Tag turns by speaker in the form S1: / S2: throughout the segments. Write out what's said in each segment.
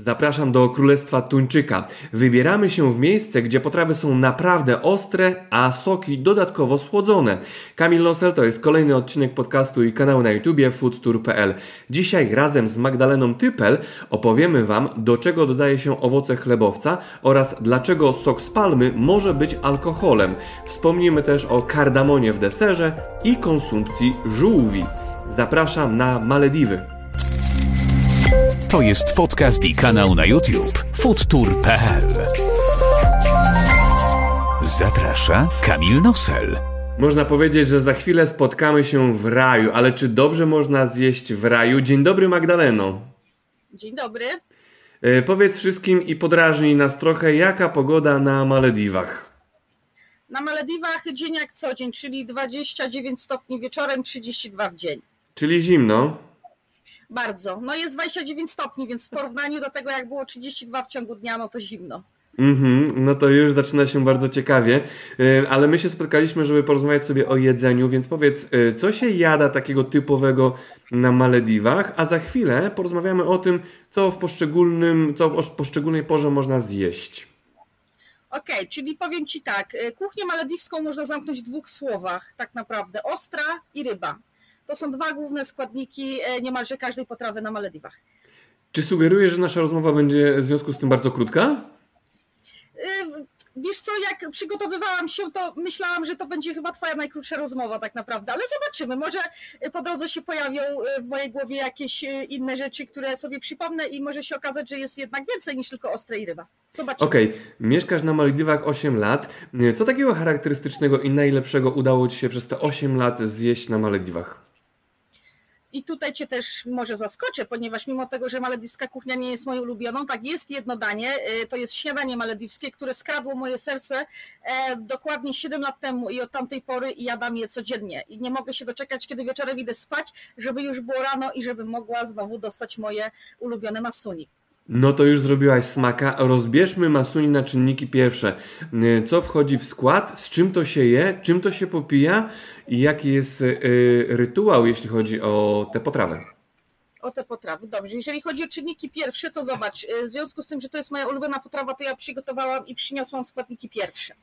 S1: Zapraszam do Królestwa Tuńczyka. Wybieramy się w miejsce, gdzie potrawy są naprawdę ostre, a soki dodatkowo słodzone. Kamil Nosel to jest kolejny odcinek podcastu i kanału na YouTubie foodtour.pl. Dzisiaj razem z Magdaleną Typel opowiemy Wam, do czego dodaje się owoce chlebowca oraz dlaczego sok z palmy może być alkoholem. Wspomnimy też o kardamonie w deserze i konsumpcji żółwi. Zapraszam na Malediwy.
S2: To jest podcast i kanał na YouTube foodtour.pl Zaprasza Kamil Nosel.
S1: Można powiedzieć, że za chwilę spotkamy się w raju, ale czy dobrze można zjeść w raju? Dzień dobry Magdaleno.
S3: Dzień dobry.
S1: E, powiedz wszystkim i podrażnij nas trochę, jaka pogoda na Malediwach?
S3: Na Malediwach dzień jak co dzień, czyli 29 stopni wieczorem, 32 w dzień.
S1: Czyli zimno.
S3: Bardzo. No jest 29 stopni, więc w porównaniu do tego, jak było 32 w ciągu dnia, no to zimno.
S1: Mhm, no to już zaczyna się bardzo ciekawie, E, ale my się spotkaliśmy, żeby porozmawiać sobie o jedzeniu, więc powiedz, e, co się jada takiego typowego na Malediwach, a za chwilę porozmawiamy o tym, co w poszczególnym, co o poszczególnej porze można zjeść.
S3: Okej, czyli powiem Ci tak, y, kuchnię malediwską można zamknąć w dwóch słowach, tak naprawdę, ostra i ryba. To są dwa główne składniki e, niemalże każdej potrawy na Malediwach.
S1: Czy sugerujesz, że nasza rozmowa będzie w związku z tym bardzo krótka?
S3: Y, Wiesz co, jak przygotowywałam się, to myślałam, że to będzie chyba twoja najkrótsza rozmowa tak naprawdę, ale zobaczymy. Może y, po drodze się pojawią w mojej głowie jakieś inne rzeczy, które sobie przypomnę i może się okazać, że jest jednak więcej niż tylko ostre i ryba. Zobaczymy.
S1: Okej, mieszkasz na Malediwach 8 lat. E, Co takiego charakterystycznego i najlepszego udało Ci się przez te 8 lat zjeść na Malediwach?
S3: I tutaj Cię też może zaskoczę, ponieważ mimo tego, że malediwska kuchnia nie jest moją ulubioną, tak jest jedno danie, y, to jest śniadanie malediwskie, które skradło moje serce e, dokładnie 7 lat temu i od tamtej pory jadam je codziennie. I nie mogę się doczekać, kiedy wieczorem idę spać, żeby już było rano i żebym mogła znowu dostać moje ulubione masuni.
S1: No to już zrobiłaś smaka. Rozbierzmy masuni na czynniki pierwsze. E, Co wchodzi w skład, z czym to się je, czym to się popija i jaki jest e, rytuał, jeśli chodzi o tę potrawę.
S3: O te potrawy. Dobrze, jeżeli chodzi o czynniki pierwsze, to zobacz, y, w związku z tym, że to jest moja ulubiona potrawa, to ja przygotowałam i przyniosłam składniki pierwsze.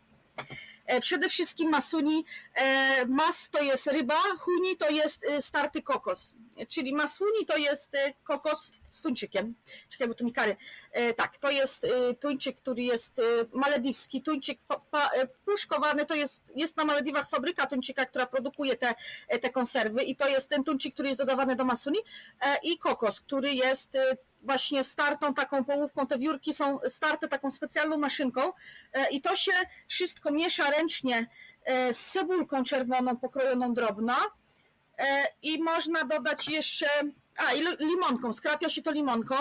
S3: E, Przede wszystkim masuni. E, Mas to jest ryba, huni to jest y, starty kokos. Czyli masuni to jest kokos z tuńczykiem. Tu mi kary. E, Tak, to jest tuńczyk, który jest malediwski, tuńczyk e, puszkowany. To jest, jest na Malediwach fabryka tuńczyka, która produkuje te, e, te konserwy i to jest ten tuńczyk, który jest dodawany do masuni e, i kokos, który jest właśnie startą taką połówką. Te wiórki są starte taką specjalną maszynką e, i to się wszystko miesza ręcznie e, z cebulką czerwoną pokrojoną drobno e, i można dodać jeszcze, a i li- limonką, skrapia się to limonką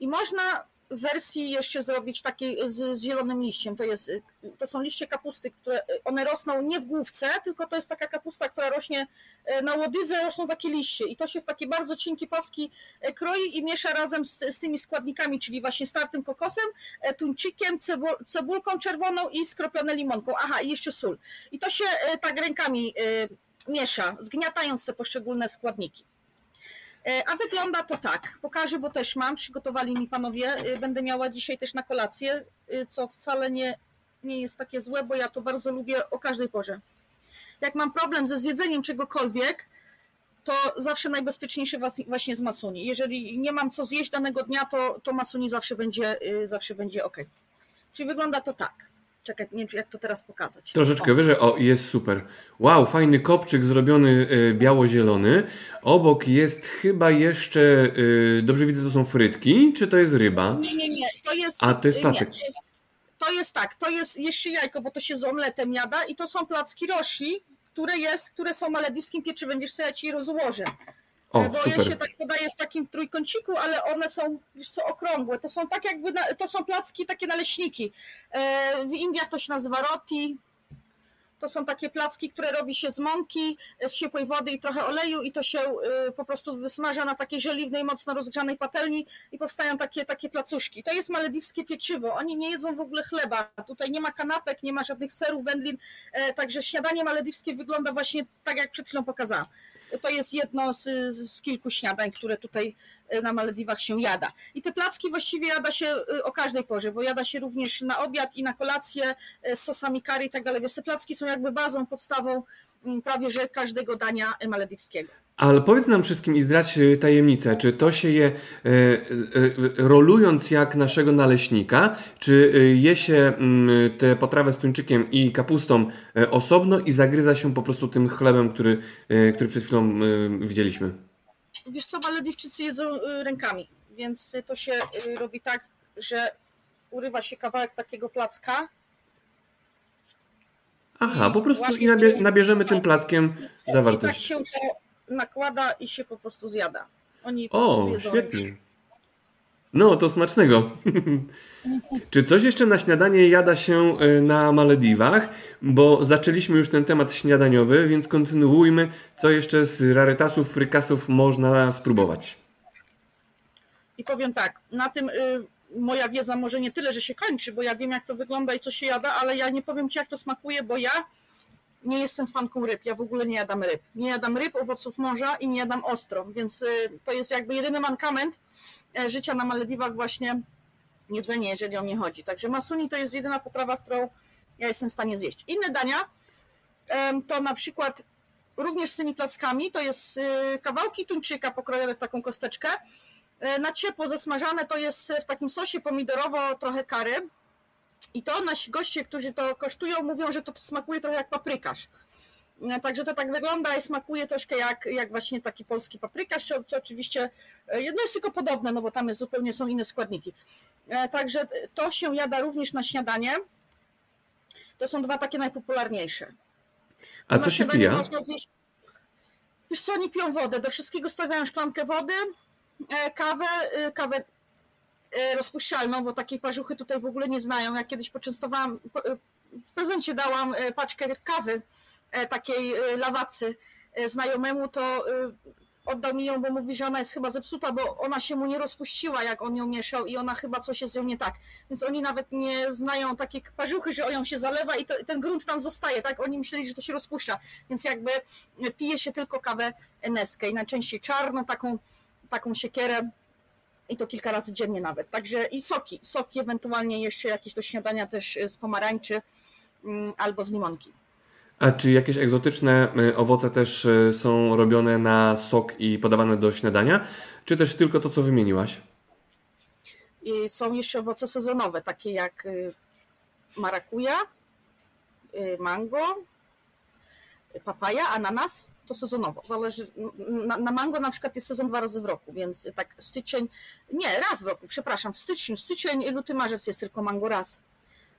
S3: i można wersji jeszcze zrobić takiej z, z zielonym liściem. To, jest, to są liście kapusty, które one rosną nie w główce, tylko to jest taka kapusta, która rośnie e, na łodydze, rosną takie liście i to się w takie bardzo cienkie paski e, kroi i miesza razem z, z tymi składnikami, czyli właśnie startym kokosem, e, tuńczykiem, cebu- cebulką czerwoną i skropione limonką. Aha, i jeszcze sól. I to się tak rękami miesza, zgniatając te poszczególne składniki. E, A wygląda to tak. Pokażę, bo też mam. Przygotowali mi panowie. E, Będę miała dzisiaj też na kolację, e, co wcale nie, nie jest takie złe, bo ja to bardzo lubię o każdej porze. Jak mam problem ze zjedzeniem czegokolwiek, to zawsze najbezpieczniejsze właśnie z masuni. Jeżeli nie mam co zjeść danego dnia, to, to masuni zawsze będzie, zawsze będzie ok. Czyli wygląda to tak. Czekaj, nie wiem, jak to teraz pokazać.
S1: Troszeczkę
S3: O.
S1: wyżej. O, jest super. Wow, fajny kopczyk zrobiony e, biało-zielony. Obok jest chyba jeszcze, e, dobrze widzę, to są frytki, czy to jest ryba?
S3: Nie, nie, nie. To jest.
S1: A, to jest
S3: nie,
S1: placek.
S3: To jest tak, to jest jeszcze jajko, bo to się z omletem jada i to są placki roshi, które jest, które są malediwskim pieczywem. Wiesz co, ja ci je rozłożę.
S1: O,
S3: bo je się
S1: super.
S3: tak podaje w takim trójkąciku, ale one są wiesz co, okrągłe. To są tak jakby, na, to są placki, takie naleśniki. E, W Indiach to się nazywa roti. To są takie placki, które robi się z mąki, z ciepłej wody i trochę oleju i to się y, po prostu wysmaża na takiej żeliwnej, mocno rozgrzanej patelni i powstają takie, takie placuszki. To jest malediwskie pieczywo. Oni nie jedzą w ogóle chleba. Tutaj nie ma kanapek, nie ma żadnych serów, wędlin, e, także śniadanie malediwskie wygląda właśnie tak, jak przed chwilą pokazałam. To jest jedno z, z kilku śniadań, które tutaj na Malediwach się jada. I te placki właściwie jada się o każdej porze, bo jada się również na obiad i na kolację z sosami curry i tak dalej. Więc te placki są jakby bazą, podstawą mm, prawie że każdego dania malediwskiego.
S1: Ale powiedz nam wszystkim i zdradź y, tajemnicę, czy to się je e, e, rolując jak naszego naleśnika, czy je się mm, tę potrawę z tuńczykiem i kapustą osobno i zagryza się po prostu tym chlebem, który, który przed chwilą widzieliśmy?
S3: Wiesz co, Malediwczycy jedzą rękami, więc to się robi tak, że urywa się kawałek takiego placka.
S1: Aha, po prostu i nabierzemy tym plackiem zawartość.
S3: I tak się to nakłada i się po prostu zjada. Oni
S1: o, świetnie. No, to smacznego. Czy coś jeszcze na śniadanie jada się e, na Malediwach? Bo zaczęliśmy już ten temat śniadaniowy, więc kontynuujmy. Co jeszcze z rarytasów, frykasów można spróbować?
S3: I powiem tak, na tym y, moja wiedza może nie tyle, że się kończy, bo ja wiem jak to wygląda i co się jada, ale ja nie powiem Ci jak to smakuje, bo ja nie jestem fanką ryb, ja w ogóle nie jadam ryb. Nie jadam ryb, owoców morza i nie jadam ostro, więc y, to jest jakby jedyny mankament e, życia na Malediwach właśnie jedzenie, jeżeli o mnie chodzi. Także masuni to jest jedyna potrawa, którą ja jestem w stanie zjeść. Inne dania to na przykład również z tymi plackami, to jest y, kawałki tuńczyka pokrojone w taką kosteczkę, e, na ciepło zasmażane to jest w takim sosie pomidorowo, trochę kary, i to nasi goście, którzy to kosztują, mówią, że to, smakuje trochę jak paprykarz. E, także to tak wygląda i smakuje troszkę jak, jak właśnie taki polski paprykarz, co, co oczywiście e, jedno jest tylko podobne, no bo tam jest zupełnie są inne składniki. E, także to się jada również na śniadanie. To są dwa takie najpopularniejsze.
S1: A co się pije?
S3: Wiesz co, oni piją wodę. Do wszystkiego stawiają szklankę wody, kawę, kawę rozpuszczalną, bo takiej parzuchy tutaj w ogóle nie znają. Ja kiedyś poczęstowałam, e, w prezencie dałam e, paczkę kawy takiej lawacy znajomemu, to oddał mi ją, bo mówi, że ona jest chyba zepsuta, bo ona się mu nie rozpuściła, jak on ją mieszał i ona chyba coś jest z nią nie tak. Więc oni nawet nie znają takiej parzuchy, że ją się zalewa i to, ten grunt tam zostaje, tak? Oni myśleli, że to się rozpuszcza. Więc jakby pije się tylko kawę Neskę i najczęściej czarną, taką, taką siekierę i to kilka razy dziennie nawet. Także i soki, soki ewentualnie jeszcze jakieś do śniadania też z pomarańczy mm, albo z limonki.
S1: A czy jakieś egzotyczne y, owoce też y, są robione na sok i podawane do śniadania, czy też tylko to, co wymieniłaś?
S3: Są jeszcze owoce sezonowe, takie jak y, marakuja, mango, papaja, ananas to sezonowo. Zależy, na, na, mango na przykład jest sezon dwa razy w roku, więc tak styczeń, nie, raz w roku, przepraszam, w styczniu, styczeń, luty, marzec jest tylko mango raz.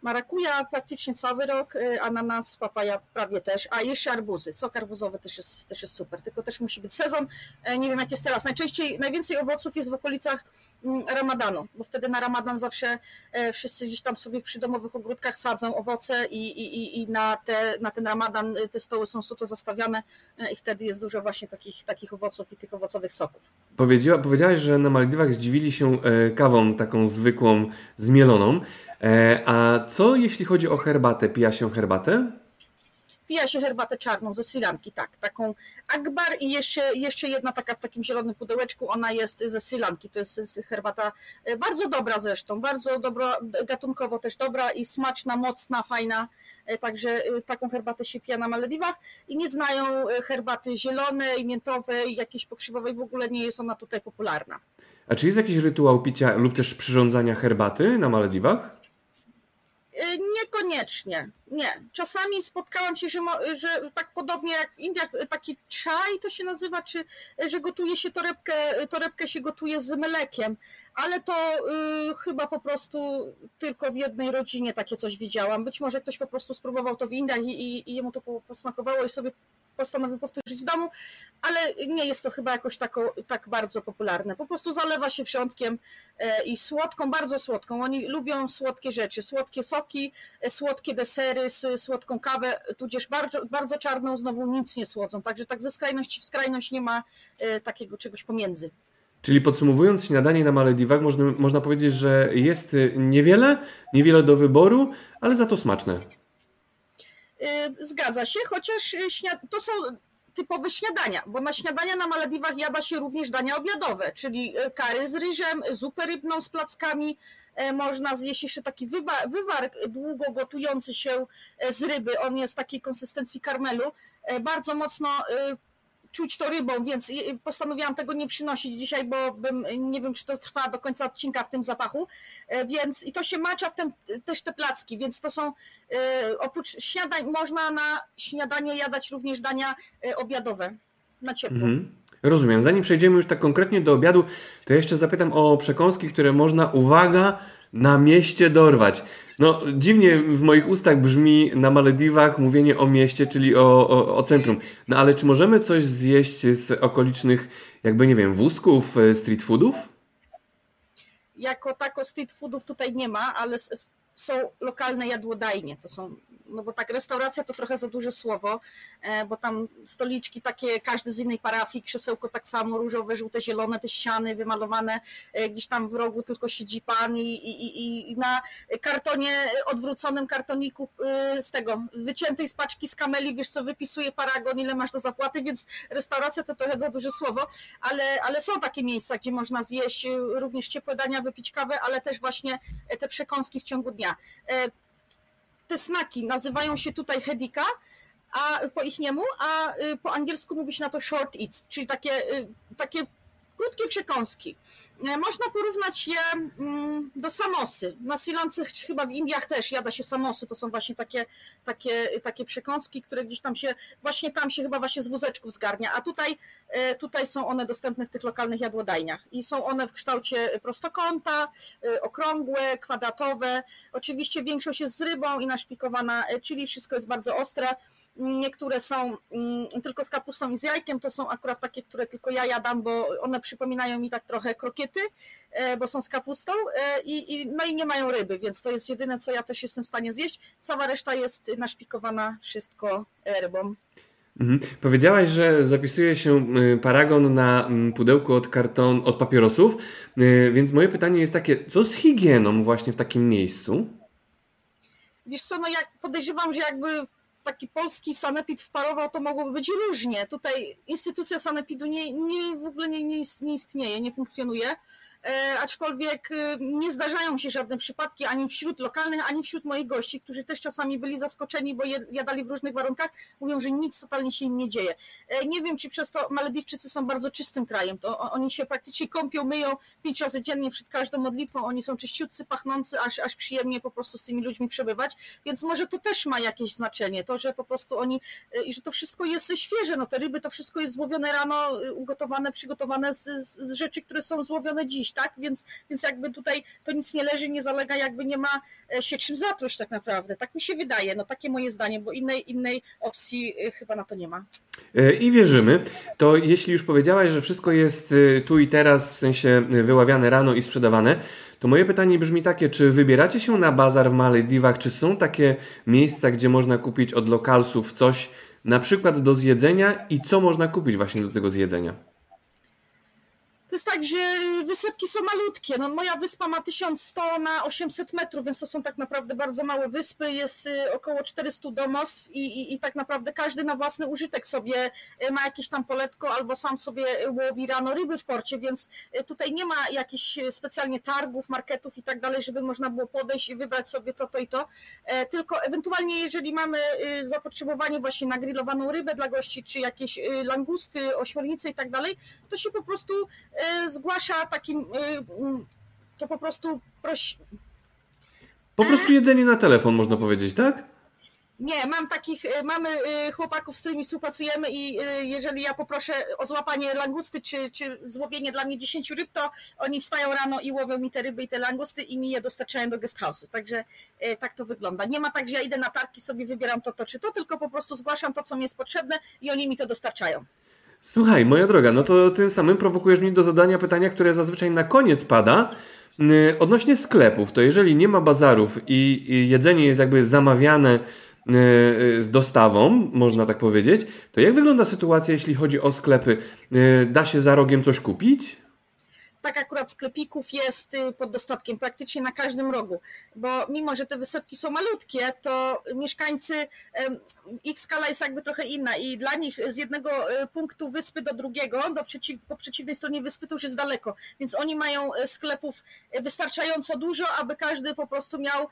S3: Marakuja praktycznie cały rok, y, ananas, papaja prawie też, a jeszcze arbuzy. Sok arbuzowy też jest, też jest super, tylko też musi być sezon. E, nie wiem jak jest teraz. Najczęściej, najwięcej owoców jest w okolicach mm, ramadanu, bo wtedy na ramadan zawsze e, wszyscy gdzieś tam sobie przy domowych ogródkach sadzą owoce i, i, i na, te, na ten ramadan y, te stoły są suto zastawiane e, i wtedy jest dużo właśnie takich, takich owoców i tych owocowych soków.
S1: Powiedziała, powiedziałaś, że na Maldiwach zdziwili się kawą taką zwykłą, zmieloną. E, a co jeśli chodzi o herbatę? Pija się herbatę?
S3: Pija się herbatę czarną ze Sri Lanki, tak. Taką Akbar i jeszcze, jeszcze jedna taka w takim zielonym pudełeczku, ona jest ze Sri Lanki. To jest herbata e, bardzo dobra zresztą, bardzo dobra, gatunkowo też dobra i smaczna, mocna, fajna. E, także taką herbatę się pija na Malediwach i nie znają herbaty zielonej, miętowej, jakiejś pokrzywowej, w ogóle nie jest ona tutaj popularna.
S1: A czy jest jakiś rytuał picia lub też przyrządzania herbaty na Malediwach?
S3: Y, niekoniecznie, nie. Czasami spotkałam się, że, że tak podobnie jak w Indiach, taki czaj to się nazywa, czy że gotuje się torebkę, torebkę się gotuje z mlekiem, ale to y, chyba po prostu tylko w jednej rodzinie takie coś widziałam. Być może ktoś po prostu spróbował to w Indiach i, i, i jemu to posmakowało i sobie postanowił powtórzyć w domu, ale nie jest to chyba jakoś tako, tak bardzo popularne. Po prostu zalewa się wrzątkiem e, i słodką, bardzo słodką. Oni lubią słodkie rzeczy, słodkie soki, e, słodkie desery, słodką kawę, tudzież bardzo, bardzo czarną znowu nic nie słodzą. Także tak ze skrajności w skrajność nie ma e, takiego czegoś pomiędzy.
S1: Czyli podsumowując śniadanie na Malediwach, można, można powiedzieć, że jest niewiele, niewiele do wyboru, ale za to smaczne.
S3: Y, zgadza się, chociaż y, to są typowe śniadania, bo na śniadania na Malediwach jada się również dania obiadowe, czyli kary z ryżem, zupę rybną z plackami, można zjeść jeszcze taki wywar długo gotujący się z ryby, on jest takiej konsystencji karmelu, bardzo mocno czuć to rybą, więc postanowiłam tego nie przynosić dzisiaj, bo bym, nie wiem, czy to trwa do końca odcinka w tym zapachu, e, więc i to się macza w tym, też te placki, więc to są e, oprócz śniadań, można na śniadanie jadać również dania e, obiadowe na ciepło. Mhm.
S1: Rozumiem. Zanim przejdziemy już tak konkretnie do obiadu, to jeszcze zapytam o przekąski, które można, uwaga, na mieście dorwać. No, dziwnie w moich ustach brzmi na Malediwach mówienie o mieście, czyli o, o, o, centrum. No ale czy możemy coś zjeść z okolicznych, jakby nie wiem, wózków, e, street foodów?
S3: Jako tako street foodów tutaj nie ma, ale są lokalne jadłodajnie. To są no bo tak restauracja to trochę za duże słowo, e, bo tam stoliczki takie, każdy z innej parafii, krzesełko tak samo, różowe, żółte, zielone, te ściany wymalowane, e, gdzieś tam w rogu tylko siedzi pan i, i, i na kartonie, odwróconym kartoniku e, z tego, wyciętej z paczki z kameli, wiesz co, wypisuje paragon, ile masz do zapłaty, więc restauracja to trochę za duże słowo, ale, ale są takie miejsca, gdzie można zjeść również ciepłe dania, wypić kawę, ale też właśnie te przekąski w ciągu dnia te snaki nazywają się tutaj hedika, a po ich niemu, a y, po angielsku mówi się na to short eats, czyli takie, y, takie krótkie przekąski. E, można porównać je mm, do samosy. Na Sri chyba w Indiach też jada się samosy. To są właśnie takie, takie, takie przekąski, które gdzieś tam się, właśnie tam się chyba właśnie z wózeczków zgarnia. A tutaj, e, tutaj są one dostępne w tych lokalnych jadłodajniach. I są one w kształcie prostokąta, e, okrągłe, kwadratowe. Oczywiście większość jest z rybą i naszpikowana, czyli wszystko jest bardzo ostre. Niektóre są mm, tylko z kapustą i z jajkiem, to są akurat takie, które tylko ja jadam, bo one przypominają mi tak trochę krokiety, e, bo są z kapustą e, i, i, no i nie mają ryby, więc to jest jedyne, co ja też jestem w stanie zjeść. Cała reszta jest naszpikowana wszystko rybą.
S1: Mhm. Powiedziałaś, że zapisuje się paragon na pudełku od karton, od papierosów, więc moje pytanie jest takie, co z higieną właśnie w takim miejscu?
S3: Wiesz co, no jak podejrzewam, że jakby taki polski sanepid wparował, to mogłoby być różnie. Tutaj instytucja sanepidu nie, nie, w ogóle nie, nie, nie istnieje, nie funkcjonuje. E, aczkolwiek e, nie zdarzają się żadne przypadki ani wśród lokalnych, ani wśród moich gości, którzy też czasami byli zaskoczeni, bo jadali w różnych warunkach, mówią, że nic totalnie się im nie dzieje. E, nie wiem, czy przez to Malediwczycy są bardzo czystym krajem, to oni się praktycznie kąpią, myją pięć razy dziennie przed każdą modlitwą, oni są czyściutcy, pachnący, aż, aż przyjemnie po prostu z tymi ludźmi przebywać, więc może to też ma jakieś znaczenie, to, że po prostu oni, i że to wszystko jest świeże, no te ryby, to wszystko jest złowione rano, ugotowane, przygotowane z, z rzeczy, które są złowione dziś, tak? Więc, więc jakby tutaj to nic nie leży, nie zalega, jakby nie ma e, się czym zatruć tak naprawdę. Tak mi się wydaje, no takie moje zdanie, bo innej, innej opcji e, chyba na to nie ma.
S1: E, I wierzymy. To jeśli już powiedziałaś, że wszystko jest tu i teraz, w sensie wyławiane rano i sprzedawane, to moje pytanie brzmi takie, czy wybieracie się na bazar w Malediwach, czy są takie miejsca, gdzie można kupić od lokalsów coś na przykład do zjedzenia i co można kupić właśnie do tego zjedzenia?
S3: To jest tak, że wysepki są malutkie. No, moja wyspa ma 1100 na 800 metrów, więc to są tak naprawdę bardzo małe wyspy. Jest y, około 400 domostw i, i, i tak naprawdę każdy na własny użytek sobie y, ma jakieś tam poletko albo sam sobie łowi rano ryby w porcie, więc y, tutaj nie ma jakichś specjalnie targów, marketów i tak dalej, żeby można było podejść i wybrać sobie to, to i to. E, tylko ewentualnie, jeżeli mamy zapotrzebowanie właśnie na grillowaną rybę dla gości, czy jakieś langusty, ośmiornice i tak dalej, to się po prostu Y, zgłasza takim, y, mm, to po prostu prosi...
S1: Po prostu jedzenie na telefon, można powiedzieć, tak?
S3: Nie, mam takich, y, mamy chłopaków, z którymi współpracujemy i jeżeli ja poproszę o złapanie langusty czy, czy złowienie dla mnie 10 ryb, to oni wstają rano i łowią mi te ryby i te langusty i mi je dostarczają do guest house'u. Także tak to wygląda. Nie ma tak, że ja idę na tarki, sobie wybieram to, to czy to, tylko po prostu zgłaszam to, co mi jest potrzebne i oni mi to dostarczają.
S1: Słuchaj, moja droga, no to tym samym prowokujesz mnie do zadania pytania, które zazwyczaj na koniec pada. Y, odnośnie sklepów, to jeżeli nie ma bazarów i jedzenie jest jakby zamawiane y, y, z dostawą, można tak powiedzieć, to jak wygląda sytuacja, jeśli chodzi o sklepy? Da się za rogiem coś kupić?
S3: Tak akurat sklepików jest y, pod dostatkiem praktycznie na każdym rogu, bo mimo, że te wysepki są malutkie, to mieszkańcy, ich skala jest jakby trochę inna i dla nich z jednego y, punktu wyspy do drugiego, do przeciw, po przeciwnej stronie wyspy to już jest daleko, więc oni mają y, sklepów wystarczająco dużo, aby każdy po prostu miał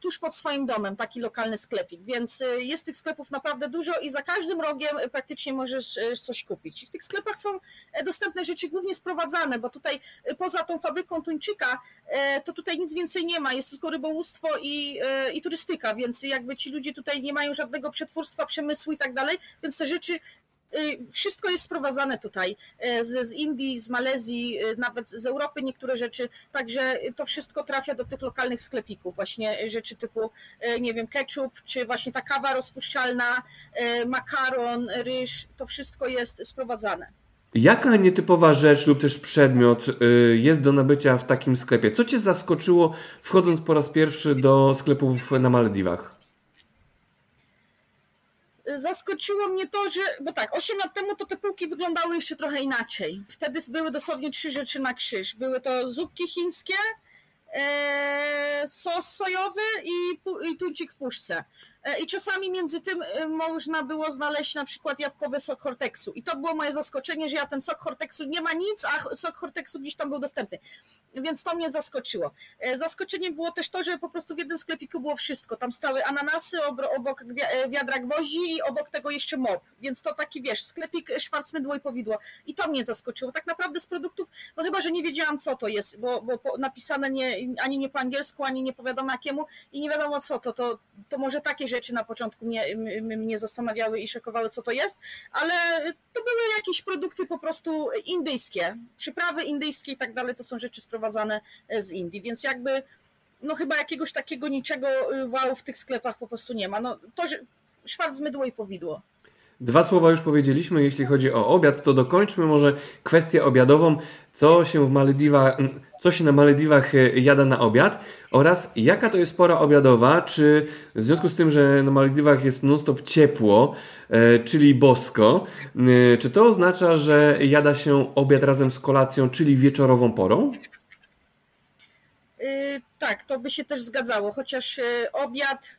S3: tuż pod swoim domem taki lokalny sklepik, więc jest tych sklepów naprawdę dużo i za każdym rogiem praktycznie możesz coś kupić. I w tych sklepach są dostępne rzeczy głównie sprowadzane, bo tutaj y, poza tą fabryką tuńczyka, e, to tutaj nic więcej nie ma, jest tylko rybołówstwo i, e, i turystyka, więc jakby ci ludzie tutaj nie mają żadnego przetwórstwa, przemysłu i tak dalej, więc te rzeczy y, wszystko jest sprowadzane tutaj e, z, z, Indii, z Malezji, nawet z Europy niektóre rzeczy, także to wszystko trafia do tych lokalnych sklepików, właśnie rzeczy typu, nie wiem, ketchup, czy właśnie ta kawa rozpuszczalna, makaron, ryż, to wszystko jest sprowadzane.
S1: Jaka nietypowa rzecz lub też przedmiot y, jest do nabycia w takim sklepie? Co Cię zaskoczyło wchodząc po raz pierwszy do sklepów na Malediwach?
S3: Zaskoczyło mnie to, że, bo tak, 8 lat temu to te półki wyglądały jeszcze trochę inaczej. Wtedy były dosłownie trzy rzeczy na krzyż. Były to zupki chińskie, e, sos sojowy i, i tuńczyk w puszce. E, I czasami między tym e, można było znaleźć na przykład jabłkowy sok Hortexu. I to było moje zaskoczenie, że ja ten sok Hortexu nie ma nic, a sok Hortexu gdzieś tam był dostępny. Więc to mnie zaskoczyło. E, zaskoczeniem było też to, że po prostu w jednym sklepiku było wszystko. Tam stały ananasy, obok wiadra gwoździ i obok tego jeszcze mop. Więc to taki, wiesz, sklepik Schwarzmydło i powidło. I to mnie zaskoczyło. Tak naprawdę z produktów, no chyba, że nie wiedziałam co to jest, bo, bo napisane nie, ani nie po angielsku, ani nie po wiadomo jakiemu i nie wiadomo co to, to, to może takie rzeczy na początku mnie, mnie zastanawiały i szokowały, co to jest, ale to były jakieś produkty po prostu indyjskie, przyprawy indyjskie i tak dalej, to są rzeczy sprowadzane z Indii, więc jakby no chyba jakiegoś takiego niczego y, wow w tych sklepach po prostu nie ma. No to, że szwarc mydło i powidło.
S1: Dwa słowa już powiedzieliśmy, jeśli chodzi o obiad, to dokończmy może kwestię obiadową, co się w Malediwach, co się na Malediwach e, jada na obiad oraz jaka to jest pora obiadowa, czy w związku z tym, że na Malediwach jest non-stop ciepło, e, czyli bosko, e, czy to oznacza, że jada się obiad razem z kolacją, czyli wieczorową porą?
S3: Yy, tak, to by się też zgadzało, chociaż obiad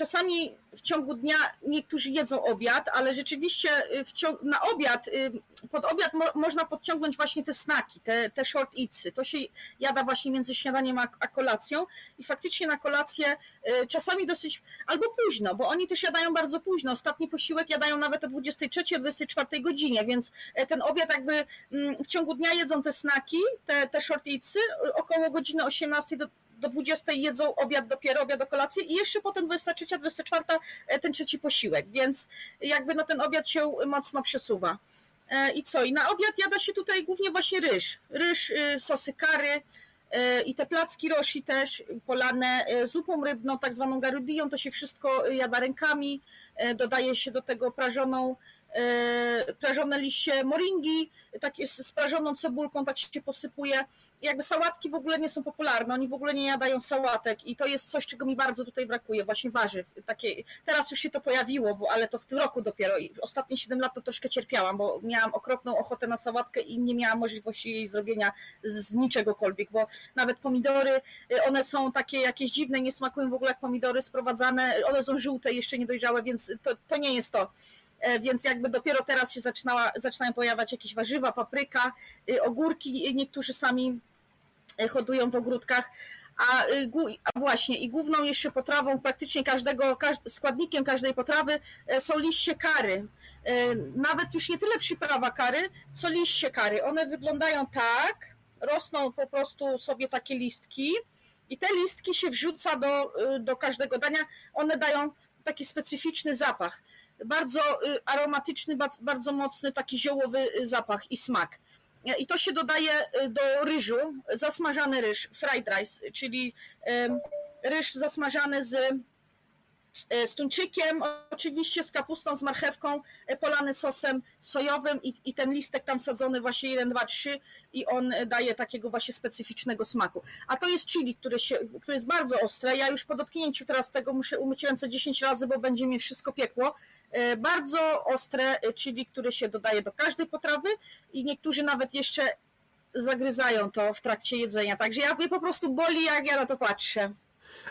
S3: czasami w ciągu dnia niektórzy jedzą obiad, ale rzeczywiście y, ciągu, na obiad, y, pod obiad mo, można podciągnąć właśnie te snaki, te, te short eatsy. To się jada właśnie między śniadaniem a, a kolacją i faktycznie na kolację y, czasami dosyć, albo późno, bo oni też jadają bardzo późno. Ostatni posiłek jadają nawet o 23, 24 godzinie, więc e, ten obiad jakby mm, w ciągu dnia jedzą te snaki, te, te short eatsy, około godziny 18 do do 20 jedzą obiad dopiero, obiad do kolacji i jeszcze potem 23, 24 e, ten trzeci posiłek, więc jakby no ten obiad się mocno przesuwa. E, I co? I na obiad jada się tutaj głównie właśnie ryż. Ryż, y, sosy kary, e, i te placki rosi też polane zupą rybną, tak zwaną garudią, to się wszystko jada rękami, dodaje się do tego prażoną prażone liście moringi, takie z prażoną cebulką, tak się posypuje. Jakby sałatki w ogóle nie są popularne, oni w ogóle nie jadają sałatek i to jest coś, czego mi bardzo tutaj brakuje, właśnie warzyw. Takie, teraz już się to pojawiło, bo, ale to w tym roku dopiero. I ostatnie 7 lat to troszkę cierpiałam, bo miałam okropną ochotę na sałatkę i nie miałam możliwości jej zrobienia z niczegokolwiek, bo nawet pomidory, y, one są takie jakieś dziwne, nie smakują w ogóle jak pomidory sprowadzane, one są żółte, jeszcze niedojrzałe, więc to, to nie jest to. E, więc jakby dopiero teraz się zaczynała, zaczynają pojawiać jakieś warzywa, papryka, y, ogórki, niektórzy sami e, hodują w ogródkach, a, y, a, właśnie i główną jeszcze potrawą praktycznie każdego, składnikiem każdej potrawy e, są liście kary. Nawet już nie tyle przyprawa kary, co liście kary. One wyglądają tak, rosną po prostu sobie takie listki i te listki się wrzuca do, y, do każdego dania. One dają taki specyficzny zapach bardzo y, aromatyczny, bardzo mocny taki ziołowy y, zapach i smak. I to się dodaje y, do ryżu, zasmażany ryż, fried rice, czyli ryż zasmażany z z tuńczykiem, oczywiście z kapustą, z marchewką, e, polany sosem sojowym i, i ten listek tam sadzony właśnie 1, 2, 3 i on daje takiego właśnie specyficznego smaku. A to jest chili, które, się, które jest bardzo ostre. Ja już po dotknięciu teraz tego muszę umyć ręce 10 razy, bo będzie mi wszystko piekło. E, bardzo ostre chili, które się dodaje do każdej potrawy i niektórzy nawet jeszcze zagryzają to w trakcie jedzenia. Także ja mnie po prostu boli, jak ja na to patrzę.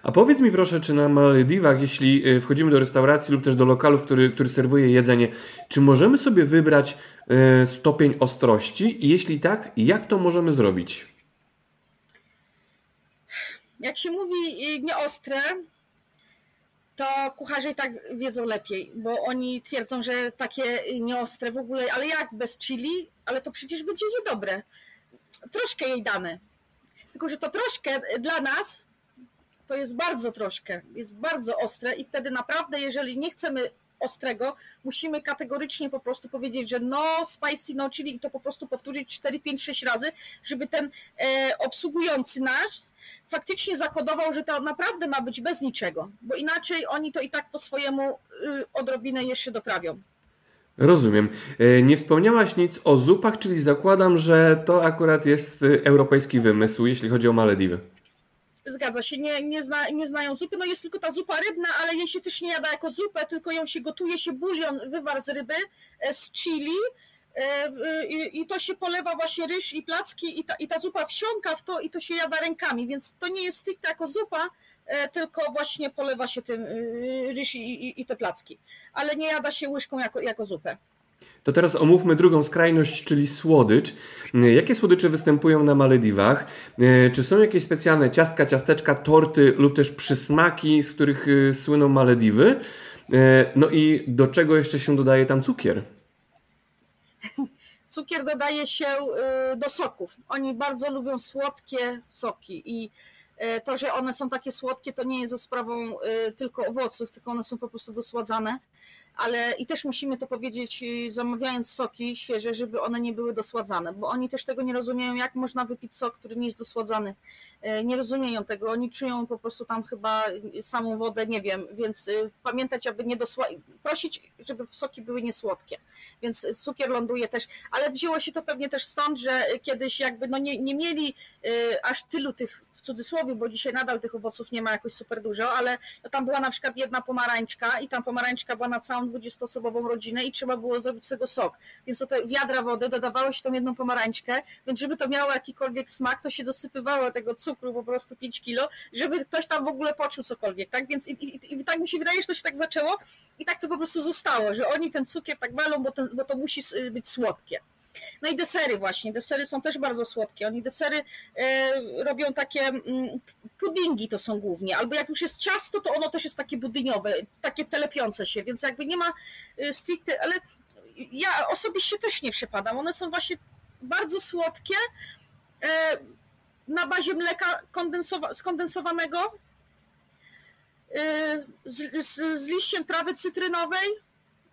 S1: A powiedz mi proszę, czy na Malediwach, jeśli y, wchodzimy do restauracji lub też do lokalu, który, który serwuje jedzenie, czy możemy sobie wybrać y, stopień ostrości? I jeśli tak, jak to możemy zrobić?
S3: Jak się mówi y, nieostre, to kucharze i tak wiedzą lepiej, bo oni twierdzą, że takie nieostre w ogóle, ale jak bez chili, ale to przecież będzie niedobre. Troszkę jej damy. Tylko, że to troszkę dla nas to jest bardzo troszkę, jest bardzo ostre i wtedy naprawdę, jeżeli nie chcemy ostrego, musimy kategorycznie po prostu powiedzieć, że no spicy, no chili i to po prostu powtórzyć 4, 5, 6 razy, żeby ten e, obsługujący nas faktycznie zakodował, że to naprawdę ma być bez niczego, bo inaczej oni to i tak po swojemu y, odrobinę jeszcze doprawią.
S1: Rozumiem. E, nie wspomniałaś nic o zupach, czyli zakładam, że to akurat jest y, europejski wymysł, jeśli chodzi o Malediwy.
S3: Zgadza się, nie, nie, zna, nie znają zupy. No jest tylko ta zupa rybna, ale jej się też nie jada jako zupę, tylko ją się gotuje się bulion, wywar z ryby, e, z chili e, i, i to się polewa właśnie ryż i placki i ta, i ta zupa wsiąka w to i to się jada rękami, więc to nie jest stricte jako zupa, e, tylko właśnie polewa się tym ryż i, i, i te placki, ale nie jada się łyżką jako, jako zupę.
S1: To teraz omówmy drugą skrajność, czyli słodycz. Jakie słodycze występują na Malediwach? E, czy są jakieś specjalne ciastka, ciasteczka, torty lub też przysmaki, z których e, słyną Malediwy? E, no i do czego jeszcze się dodaje tam cukier?
S3: Cukier dodaje się do soków. Oni bardzo lubią słodkie soki i to, że one są takie słodkie, to nie jest za sprawą tylko owoców, tylko one są po prostu dosładzane ale i też musimy to powiedzieć, y, zamawiając soki świeże, żeby one nie były dosładzane, bo oni też tego nie rozumieją, jak można wypić sok, który nie jest dosładzany. Y, nie rozumieją tego, oni czują po prostu tam chyba samą wodę, nie wiem, więc y, pamiętać, aby nie dosładzać, prosić, żeby soki były niesłodkie, więc cukier ląduje też, ale wzięło się to pewnie też stąd, że kiedyś jakby no nie, nie mieli aż tylu tych w cudzysłowie, bo dzisiaj nadal tych owoców nie ma jakoś super dużo, ale no tam była na przykład jedna pomarańczka i tam pomarańczka była na całą 20-osobową rodzinę i trzeba było zrobić z tego sok. Więc do tej wiadra wody dodawało się tą jedną pomarańczkę, więc żeby to miało jakikolwiek smak, to się dosypywało tego cukru po prostu 5 kilo, żeby ktoś tam w ogóle poczuł cokolwiek, tak? Więc i, i, i tak mi się wydaje, że to się tak zaczęło i tak to po prostu zostało, że oni ten cukier tak walą, bo, ten, bo to musi być słodkie. No i desery właśnie, desery są też bardzo słodkie. Oni desery e, robią takie mm, puddingi to są głównie, albo jak już jest ciasto, to ono też jest takie budyniowe, takie telepiące się, więc jakby nie ma e, stricte, ale ja osobiście też nie przepadam. One są właśnie bardzo słodkie, e, na bazie mleka kondensowa skondensowanego, z, z, z liściem trawy cytrynowej,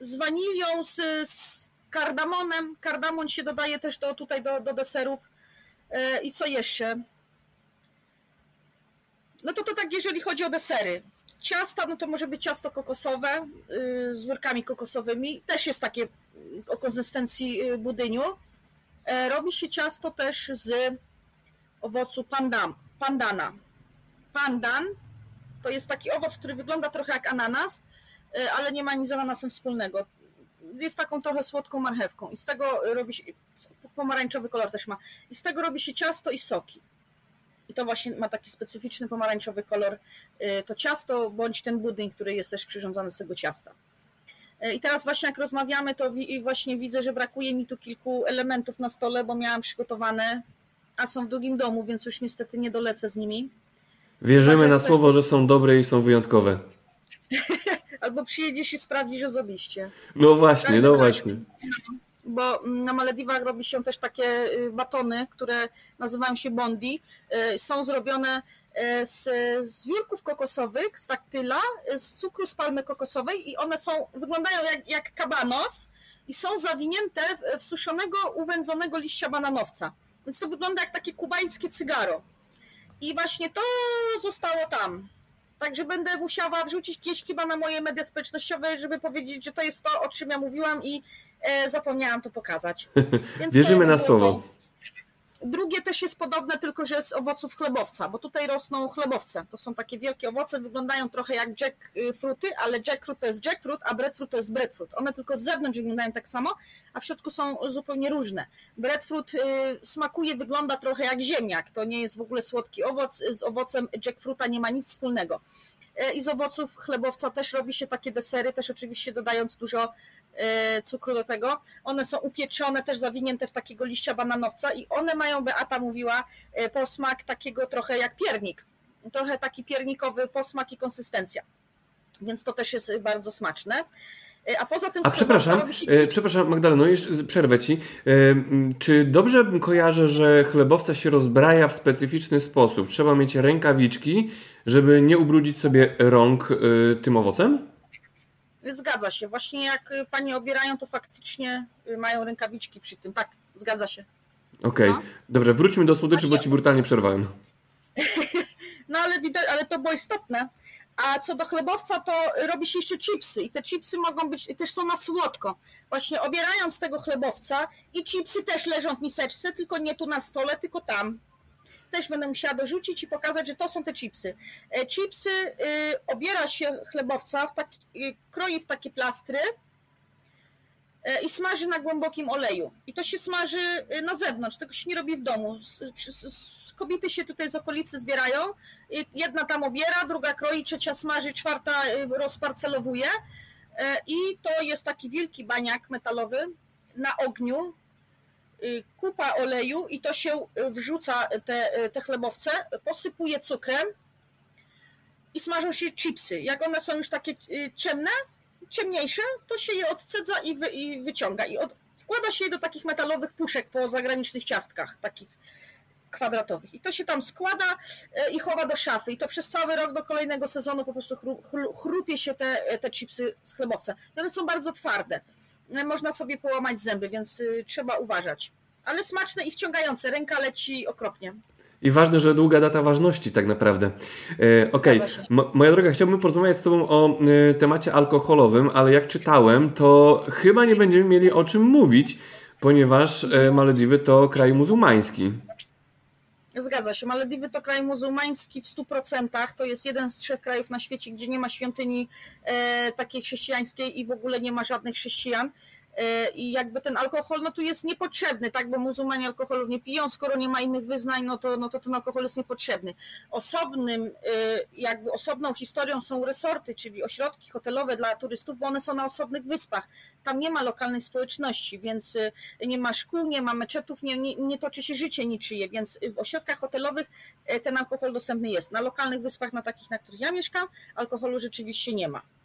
S3: z wanilią, z, z kardamonem. Kardamon się dodaje też do, tutaj do, do deserów. E, I co jeszcze? No to to tak, jeżeli chodzi o desery. Ciasta, no to może być ciasto kokosowe y, z workami kokosowymi. Też jest takie o konsystencji y, budyniu. E, robi się ciasto też z owocu pandam, pandana. Pandan to jest taki owoc, który wygląda trochę jak ananas, y, ale nie ma nic z ananasem wspólnego jest taką trochę słodką marchewką i z tego robi się, pomarańczowy kolor też ma, i z tego robi się ciasto i soki. I to właśnie ma taki specyficzny pomarańczowy kolor, y, to ciasto bądź ten budyń, który jest też przyrządzany z tego ciasta. Y, I teraz właśnie jak rozmawiamy, to właśnie widzę, że brakuje mi tu kilku elementów na stole, bo miałam przygotowane, a są w drugim domu, więc już niestety nie dolecę z nimi.
S1: Wierzymy na słowo, że są dobre i są wyjątkowe.
S3: albo przyjedziesz i sprawdzisz osobiście.
S1: No właśnie, no właśnie.
S3: Bo na Malediwach robi się też takie y, batony, które nazywają się bondi. Y, są zrobione y, z, z wiórków kokosowych, z taktyla, z cukru z palmy kokosowej i one są, wyglądają jak, jak kabanos i są zawinięte w, w suszonego, uwędzonego liścia bananowca. Więc to wygląda jak takie kubańskie cygaro. I właśnie to zostało tam. Także będę musiała wrzucić kiedyś chyba na moje media społecznościowe, żeby powiedzieć, że to jest to, o czym ja mówiłam i e, zapomniałam to pokazać.
S1: Więc Wierzymy to, na słowo.
S3: Drugie też jest podobne, tylko że z owoców chlebowca, bo tutaj rosną chlebowce. To są takie wielkie owoce, wyglądają trochę jak jackfruity, ale jackfruit to jest jackfruit, a breadfruit to jest breadfruit. One tylko z zewnątrz wyglądają tak samo, a w środku są zupełnie różne. Breadfruit y, smakuje, wygląda trochę jak ziemniak. To nie jest w ogóle słodki owoc. Z owocem jackfruita nie ma nic wspólnego. E, I z owoców chlebowca też robi się takie desery, też oczywiście dodając dużo cukru do tego. One są upieczone, też zawinięte w takiego liścia bananowca i one mają, Beata mówiła, e, posmak takiego trochę jak piernik. Trochę taki piernikowy posmak i konsystencja. Więc to też jest bardzo smaczne. A poza tym.
S1: A przepraszam, e, przepraszam, Magdaleno, jeszcze przerwę ci. E, czy dobrze kojarzę, że chlebowca się rozbraja w specyficzny sposób? Trzeba mieć rękawiczki, żeby nie ubrudzić sobie rąk e, tym owocem?
S3: Zgadza się. Właśnie jak pani obierają, to faktycznie mają rękawiczki przy tym. Tak, zgadza się.
S1: Okej, okay. no. dobrze, wróćmy do słodyczy, Właśnie... bo ci brutalnie przerwałem.
S3: no ale widać, ale to było istotne. A co do chlebowca, to robi się jeszcze chipsy i te chipsy mogą być, też są na słodko. Właśnie obierając tego chlebowca i chipsy też leżą w miseczce, tylko nie tu na stole, tylko tam. Też będę musiała dorzucić i pokazać, że to są te chipsy. E, chipsy y, obiera się chlebowca, w taki, y, kroi w takie plastry y, i smaży na głębokim oleju. I to się smaży na zewnątrz, tego się nie robi w domu kobiety się tutaj z okolicy zbierają. Jedna tam obiera, druga kroi, trzecia smaży, czwarta y, rozparcelowuje. E, I to jest taki wielki baniak metalowy na ogniu, y, kupa oleju i to się y, wrzuca te, te chlebowce, posypuje cukrem i smażą się chipsy. Jak one są już takie ciemne, ciemniejsze, to się je odcedza i, wy, i wyciąga. I od, wkłada się je do takich metalowych puszek po zagranicznych ciastkach, takich kwadratowych. I to się tam składa e, i chowa do szafy. I to przez cały rok do kolejnego sezonu po prostu chrupie się te, te chipsy z chlebowca. I one są bardzo twarde. E, można sobie połamać zęby, więc y, trzeba uważać. Ale smaczne i wciągające. Ręka leci okropnie.
S1: I ważne, że długa data ważności tak naprawdę. E, Okej, okay. moja droga, chciałbym porozmawiać z Tobą o e, temacie alkoholowym, ale jak czytałem, to chyba nie będziemy mieli o czym mówić, ponieważ e, Malediwy to kraj muzułmański.
S3: Zgadza się. Malediwy to kraj muzułmański w 100%. To jest jeden z trzech krajów na świecie, gdzie nie ma świątyni e, takiej chrześcijańskiej i w ogóle nie ma żadnych chrześcijan. E, i jakby ten alkohol no tu jest niepotrzebny, tak, bo muzułmanie alkoholu nie piją, skoro nie ma innych wyznań, no to, no to ten alkohol jest niepotrzebny. Osobnym, e, jakby osobną historią są resorty, czyli ośrodki hotelowe dla turystów, bo one są na osobnych wyspach. Tam nie ma lokalnej społeczności, więc e, nie ma szkół, nie ma meczetów, nie, nie, nie toczy się życie niczyje, więc w ośrodkach hotelowych ten alkohol dostępny jest. Na lokalnych wyspach, na takich, na których ja mieszkam, alkoholu rzeczywiście nie ma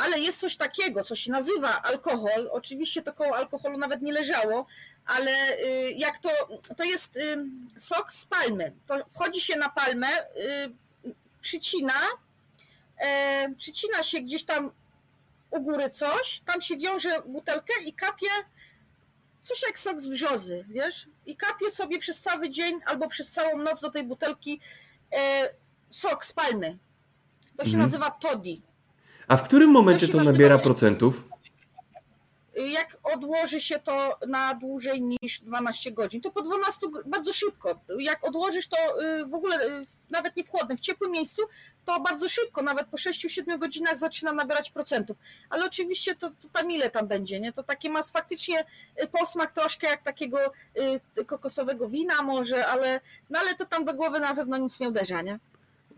S3: ale jest coś takiego, co się nazywa alkohol. Oczywiście to koło alkoholu nawet nie leżało, ale y, jak to, to jest y, sok z palmy. To wchodzi się na palmę, y, przycina, e, przycina się gdzieś tam u góry coś, tam się wiąże butelkę i kapie coś jak sok z brzozy, wiesz? I kapie sobie przez cały dzień albo przez całą noc do tej butelki e, sok z palmy. To się mhm. nazywa toddy.
S1: A w którym momencie to, to nabiera procentów?
S3: Jak odłoży się to na dłużej niż 12 godzin, to po 12 bardzo szybko. Jak odłożysz to y, w ogóle y, nawet nie w chłodnym, w ciepłym miejscu, to bardzo szybko, nawet po 6-7 godzinach zaczyna nabierać procentów. Ale oczywiście to, to tam ile tam będzie, nie? To takie ma faktycznie y, posmak troszkę jak takiego kokosowego wina może, ale, no ale to tam do głowy na pewno nic nie uderza, nie?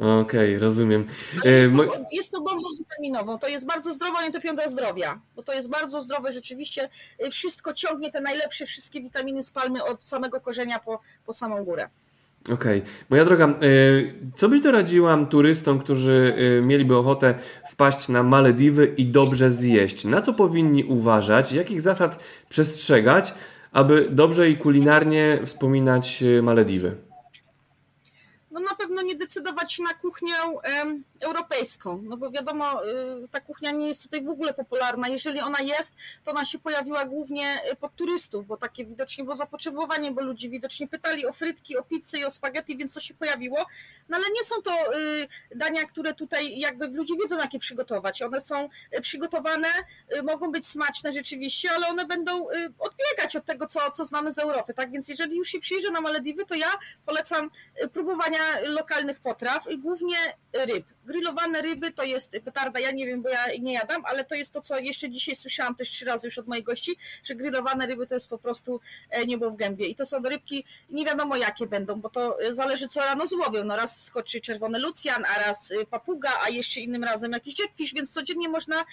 S1: Okej, okay, rozumiem.
S3: Jest to, jest to bombą witaminową, to jest bardzo zdrowa, nie to piąta zdrowia, bo to jest bardzo zdrowe, rzeczywiście y, wszystko ciągnie te najlepsze, wszystkie witaminy z palmy od samego korzenia po, po samą górę.
S1: Okej. Okay. Moja droga, y, co byś doradziła turystom, którzy y, mieliby ochotę wpaść na Malediwy i dobrze zjeść? Na co powinni uważać? Jakich zasad przestrzegać, aby dobrze i kulinarnie wspominać Malediwy?
S3: No na pewno nie decydować na kuchnię europejską, no bo wiadomo, y, ta kuchnia nie jest tutaj w ogóle popularna. Jeżeli ona jest, to ona się pojawiła głównie y, pod turystów, bo takie widocznie było zapotrzebowanie, bo ludzie widocznie pytali o frytki, o pizzę i o spaghetti, więc to się pojawiło. No ale nie są to y, dania, które tutaj jakby ludzie wiedzą, jakie przygotować. One są przygotowane, mogą być smaczne rzeczywiście, ale one będą odbiegać od tego, co, co znamy z Europy. Tak więc jeżeli już się przyjrzę na Malediwy, to ja polecam próbowania lokalnych potraw, głównie ryb. Grillowane ryby to jest petarda, ja nie wiem, bo ja nie jadam, ale to jest to, co jeszcze dzisiaj słyszałam też trzy razy już od moich gości, że grillowane ryby to jest po prostu e, niebo w gębie. I to są rybki, nie wiadomo jakie będą, bo to zależy co rano złowią. No raz wskoczy czerwony lucjan, a raz y, papuga, a jeszcze innym razem jakiś jackfish, więc codziennie można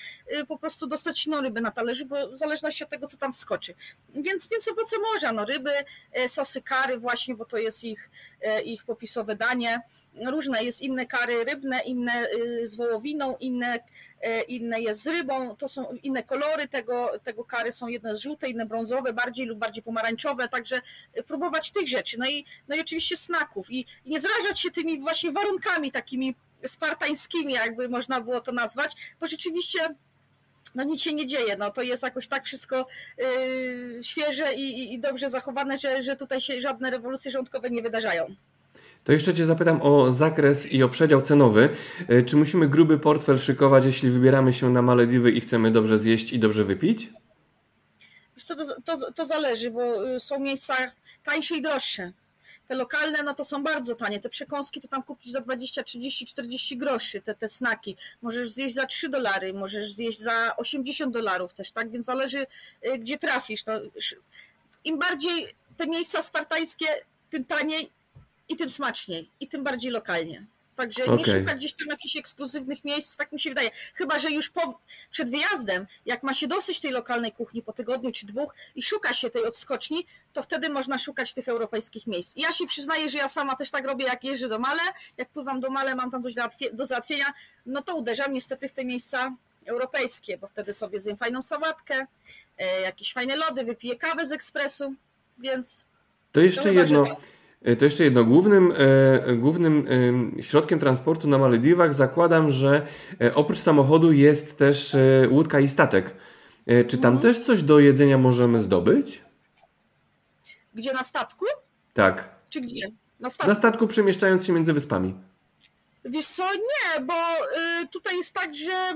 S3: po prostu dostać inną rybę na talerzu, bo w zależności od tego, co tam wskoczy. Więc, więc owoce morza, no ryby, e, sosy kary właśnie, bo to jest ich, e, ich popisowe danie. Różne jest inne kary rybne, inne y, z wołowiną, inne, e, inne jest z rybą, to są inne kolory tego, tego kary, są jedne żółte, inne brązowe, bardziej lub bardziej pomarańczowe, także próbować tych rzeczy. No i, no i oczywiście snaków i nie zrażać się tymi właśnie warunkami takimi spartańskimi, jakby można było to nazwać, bo rzeczywiście no nic się nie dzieje, no to jest jakoś tak wszystko yy, świeże i, i, dobrze zachowane, że, że tutaj się żadne rewolucje rządkowe nie wydarzają.
S1: To jeszcze Cię zapytam o zakres i o przedział cenowy. Yy, czy musimy gruby portfel szykować, jeśli wybieramy się na Malediwy i chcemy dobrze zjeść i dobrze wypić?
S3: To, to, to zależy, bo yy, są miejsca tańsze i droższe. Te lokalne, no to są bardzo tanie. Te przekąski to tam kupić za 20, 30, 40 groszy, te, te snaki. Możesz zjeść za 3 dolary, możesz zjeść za 80 dolarów też, tak? Więc zależy, y, gdzie trafisz. Im bardziej te miejsca spartańskie, tym taniej i tym smaczniej, i tym bardziej lokalnie. Także okay. nie szukać gdzieś tam jakichś ekskluzywnych miejsc, tak mi się wydaje. Chyba, że już po, przed wyjazdem, jak ma się dosyć tej lokalnej kuchni po tygodniu czy dwóch i szuka się tej odskoczni, to wtedy można szukać tych europejskich miejsc. I ja się przyznaję, że ja sama też tak robię, jak jeżdżę do Male, jak pływam do Male, mam tam coś do załatwienia, no to uderzam niestety w te miejsca europejskie, bo wtedy sobie zjem fajną sałatkę, e, jakieś fajne lody, wypiję kawę z ekspresu, więc...
S1: To jeszcze to jedno... Chyba, E, to jeszcze jedno. Głównym, e, głównym e, środkiem transportu na Malediwach zakładam, że oprócz samochodu jest też łódka i statek. Czy tam mhm. też coś do jedzenia możemy zdobyć?
S3: Gdzie na statku?
S1: Tak.
S3: Czy gdzie?
S1: Na statku, na statku przemieszczając się między wyspami.
S3: Wiesz co, nie, bo y, tutaj jest tak, że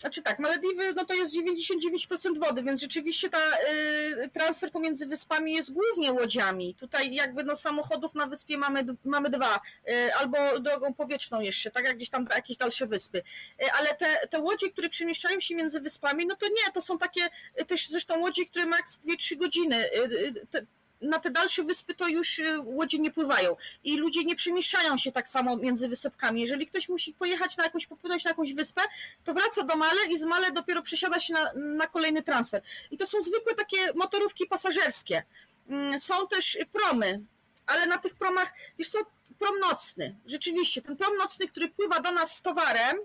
S3: znaczy tak, Malediwy no to jest 99% wody, więc rzeczywiście ta y, transfer pomiędzy wyspami jest głównie łodziami. Tutaj jakby no samochodów na wyspie mamy, mamy dwa, y, albo drogą powietrzną jeszcze, tak jak gdzieś tam jakieś dalsze wyspy. Y, ale te, te łodzie, które przemieszczają się między wyspami, no to nie, to są takie y, też zresztą łodzie, które maks 2-3 godziny. Y, y, te, na te dalsze wyspy to już y, łodzie nie pływają i ludzie nie przemieszczają się tak samo między wysepkami. Jeżeli ktoś musi pojechać na jakąś, popłynąć na jakąś wyspę, to wraca do Male i z Male dopiero przesiada się na, na kolejny transfer. I to są zwykłe takie motorówki pasażerskie. Mm, są też promy, ale na tych promach, wiesz co, prom nocny, rzeczywiście, ten prom nocny, który pływa do nas z towarem,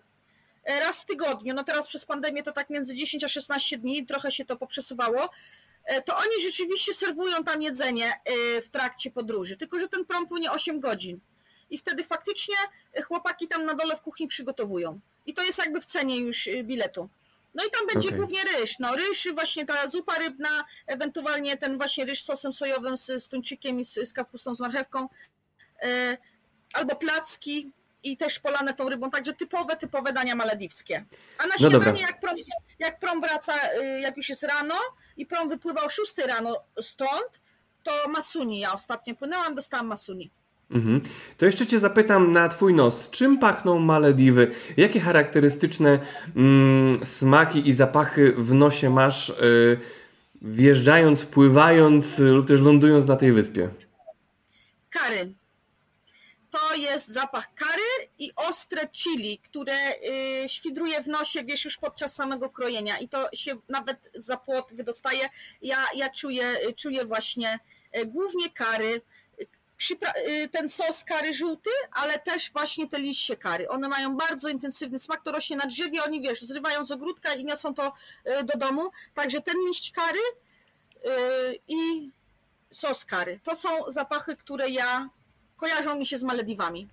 S3: e, raz w tygodniu, no teraz przez pandemię to tak między 10 a 16 dni, trochę się to poprzesuwało, to oni rzeczywiście serwują tam jedzenie e, w trakcie podróży, tylko że ten prom płynie 8 godzin. I wtedy faktycznie chłopaki tam na dole w kuchni przygotowują. I to jest jakby w cenie już e, biletu. No i tam będzie okay. głównie ryż. No ryż, właśnie ta zupa rybna, ewentualnie ten właśnie ryż z sosem sojowym, z, z tuńczykiem i z, z kapustą, z marchewką, albo placki, i też polane tą rybą, także typowe, typowe dania malediwskie. A na no śniadanie, jak prom, jak prom wraca, y, jak już jest rano i prom wypływa o 6 rano stąd, to masuni. Ja ostatnio płynęłam, dostałam masuni.
S1: Mhm. To jeszcze Cię zapytam na Twój nos, czym pachną Malediwy? Jakie charakterystyczne mm, smaki i zapachy w nosie masz, yy, wjeżdżając, wpływając lub też lądując na tej wyspie?
S3: Kary jest zapach kary i ostre chili, które y, świdruje w nosie, wiesz, już podczas samego krojenia i to się nawet za płot wydostaje. Ja, ja czuję, czuję właśnie y, głównie kary, y, ten sos kary żółty, ale też właśnie te liście kary. One mają bardzo intensywny smak, to rośnie na drzewie, oni wiesz, zrywają z ogródka i niosą to do domu. Także ten liść kary i sos kary. To są zapachy, które ja kojarzą mi się z Malediwami.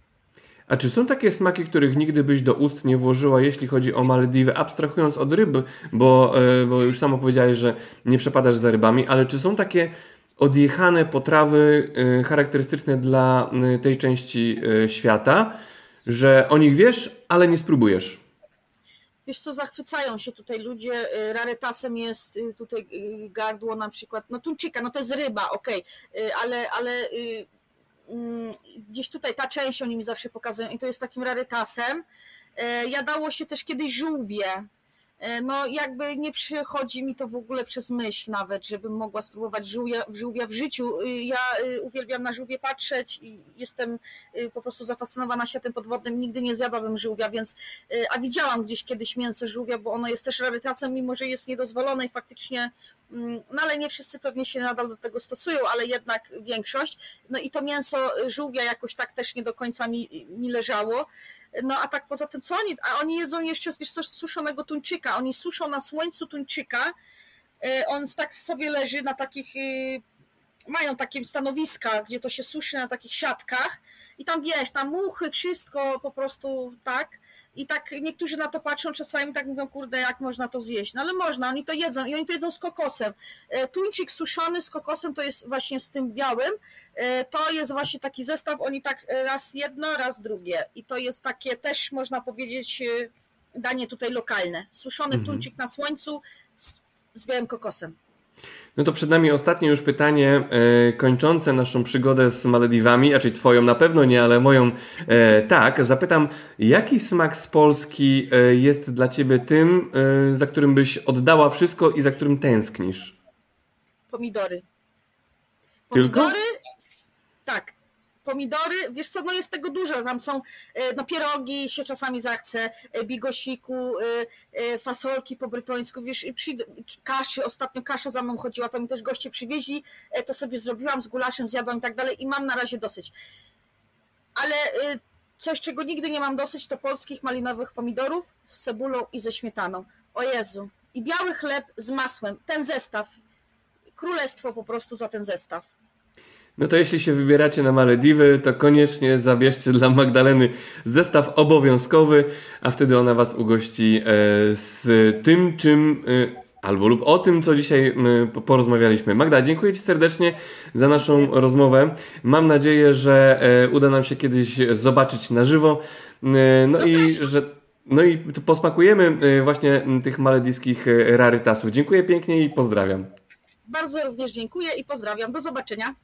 S1: A czy są takie smaki, których nigdy byś do ust nie włożyła, jeśli chodzi o Malediwy, abstrahując od ryby, bo, e, bo już samo powiedziałeś, że nie przepadasz za rybami, ale czy są takie odjechane potrawy e, charakterystyczne dla e, tej części świata, że o nich wiesz, ale nie spróbujesz?
S3: Wiesz co, zachwycają się tutaj ludzie, rarytasem jest tutaj gardło na przykład, no tuńczyka, no to jest ryba, okej, okay. ale, ale gdzieś tutaj ta część oni mi zawsze pokazują i to jest takim rarytasem. E, jadało się też kiedyś żółwie. E, no jakby nie przychodzi mi to w ogóle przez myśl nawet, żebym mogła spróbować żółwia, żółwia w życiu. Y, ja y, uwielbiam na żółwie patrzeć i jestem y, po prostu zafascynowana światem podwodnym. Nigdy nie zjadłabym żółwia, więc a widziałam gdzieś kiedyś mięso żółwia, bo ono jest też rarytasem, mimo że jest niedozwolone i faktycznie Mm, no ale nie wszyscy pewnie się nadal do tego stosują, ale jednak większość. No i to mięso żółwia jakoś tak też nie do końca mi, mi leżało. No a tak poza tym, co oni, a oni jedzą jeszcze wiesz, coś suszonego tuńczyka, oni suszą na słońcu tuńczyka, e, on tak sobie leży na takich y, mają takie stanowiska, gdzie to się suszy na takich siatkach i tam wiesz, tam muchy, wszystko po prostu tak. I tak niektórzy na to patrzą, czasami tak mówią, kurde, jak można to zjeść? No ale można, oni to jedzą i oni to jedzą z kokosem. E, tuńczyk suszony z kokosem to jest właśnie z tym białym. E, to jest właśnie taki zestaw, oni tak raz jedno, raz drugie. I to jest takie też, można powiedzieć, e, danie tutaj lokalne. Suszony mhm. tuńczyk na słońcu z, z białym kokosem.
S1: No to przed nami ostatnie już pytanie e, kończące naszą przygodę z Malediwami, a czyli twoją na pewno nie, ale moją e, tak. Zapytam, jaki smak z Polski e, jest dla ciebie tym, za którym byś oddała wszystko i za którym tęsknisz?
S3: Pomidory.
S1: Pomidory?
S3: Tylko? Tak, pomidory, wiesz co, no jest tego dużo, tam są e, no pierogi się czasami zachce, e, bigosiku, e, fasolki po brytońsku, wiesz, kaszy, ostatnio kasza za mną chodziła, to mi też goście przywieźli, to sobie zrobiłam z gulaszem, zjadłam i tak dalej i mam na razie dosyć. Ale coś, czego nigdy nie mam dosyć, to polskich malinowych pomidorów z cebulą i ze śmietaną. O Jezu. I biały chleb z masłem. Ten zestaw. Królestwo po prostu za ten zestaw.
S1: No to jeśli się wybieracie na Malediwy, to koniecznie zabierzcie dla Magdaleny zestaw obowiązkowy, a wtedy ona Was ugości e, z tym, czym e, albo lub o tym, co dzisiaj porozmawialiśmy. Magda, dziękuję Ci serdecznie za naszą rozmowę. Mam nadzieję, że e, uda nam się kiedyś zobaczyć na żywo. No i że no i posmakujemy właśnie tych malediwskich rarytasów. Dziękuję pięknie i pozdrawiam.
S3: Bardzo również dziękuję i pozdrawiam. Do zobaczenia.